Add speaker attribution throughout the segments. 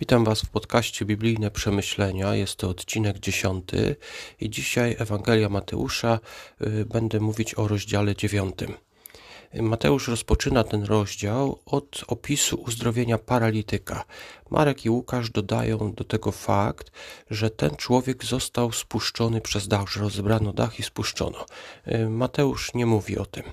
Speaker 1: Witam Was w podcaście Biblijne Przemyślenia. Jest to odcinek dziesiąty i dzisiaj Ewangelia Mateusza y, będę mówić o rozdziale dziewiątym. Mateusz rozpoczyna ten rozdział od opisu uzdrowienia paralityka. Marek i Łukasz dodają do tego fakt, że ten człowiek został spuszczony przez dach, że rozebrano dach i spuszczono. Y, Mateusz nie mówi o tym.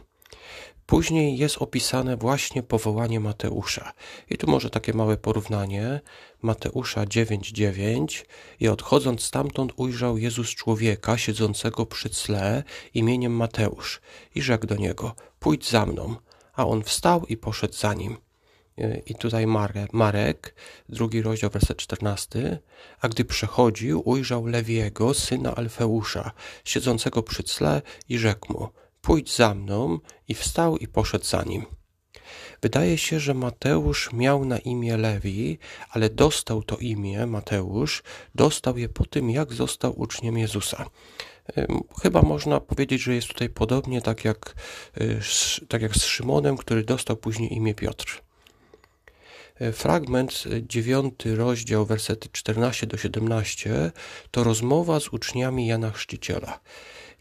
Speaker 1: Później jest opisane właśnie powołanie Mateusza. I tu może takie małe porównanie. Mateusza 9:9 i odchodząc stamtąd ujrzał Jezus człowieka siedzącego przy cle imieniem Mateusz i rzekł do niego: Pójdź za mną. A on wstał i poszedł za nim. I tutaj Marek, Marek, drugi rozdział, werset 14. A gdy przechodził, ujrzał Lewiego, syna Alfeusza, siedzącego przy cle i rzekł mu: Pójdź za mną i wstał i poszedł za nim. Wydaje się, że Mateusz miał na imię Lewi, ale dostał to imię Mateusz, dostał je po tym, jak został uczniem Jezusa. Chyba można powiedzieć, że jest tutaj podobnie tak jak, y, tak jak z Szymonem, który dostał później imię Piotr. E, fragment, e, dziewiąty rozdział, wersety 14 do 17, to rozmowa z uczniami Jana Chrzciciela.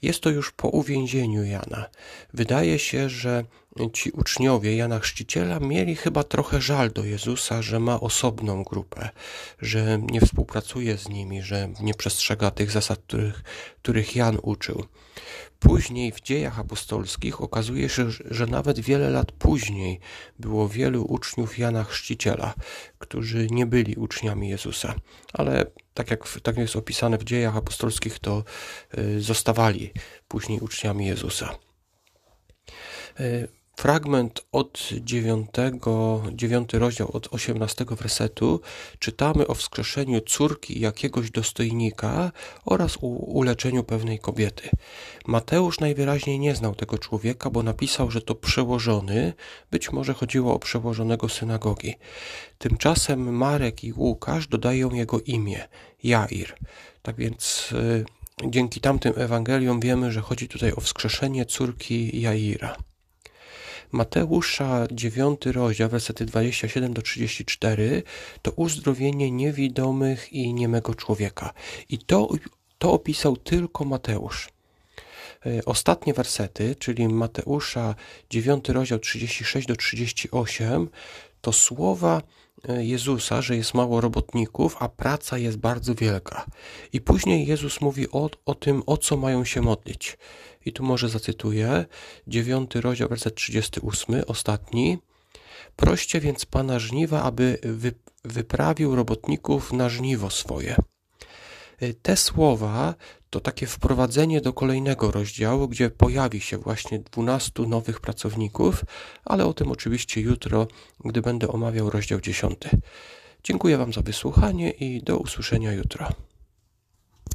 Speaker 1: Jest to już po uwięzieniu Jana. Wydaje się, że ci uczniowie Jana Chrzciciela mieli chyba trochę żal do Jezusa, że ma osobną grupę, że nie współpracuje z nimi, że nie przestrzega tych zasad, których, których Jan uczył. Później w dziejach apostolskich okazuje się, że nawet wiele lat później było wielu uczniów Jana Chrzciciela, którzy nie byli uczniami Jezusa, ale tak jak, tak jest opisane w dziejach apostolskich, to y, zostawali później uczniami Jezusa. Fragment od 9, 9 rozdział, od 18 wersetu czytamy o wskrzeszeniu córki jakiegoś dostojnika oraz uleczeniu pewnej kobiety. Mateusz najwyraźniej nie znał tego człowieka, bo napisał, że to przełożony, być może chodziło o przełożonego synagogi. Tymczasem Marek i Łukasz dodają jego imię, Jair. Tak więc y, dzięki tamtym Ewangeliom wiemy, że chodzi tutaj o wskrzeszenie córki Jaira. Mateusza 9 rozdział, wersety 27 do 34 to uzdrowienie niewidomych i niemego człowieka. I to, to opisał tylko Mateusz. E, ostatnie wersety, czyli Mateusza 9 rozdział 36 do 38, to słowa e, Jezusa, że jest mało robotników, a praca jest bardzo wielka. I później Jezus mówi o, o tym, o co mają się modlić. I tu może zacytuję, 9 rozdział, werset 38, ostatni. Proście więc Pana żniwa, aby wy, wyprawił robotników na żniwo swoje. E, te słowa to takie wprowadzenie do kolejnego rozdziału, gdzie pojawi się właśnie 12 nowych pracowników, ale o tym oczywiście jutro, gdy będę omawiał rozdział 10. Dziękuję Wam za wysłuchanie i do usłyszenia jutro.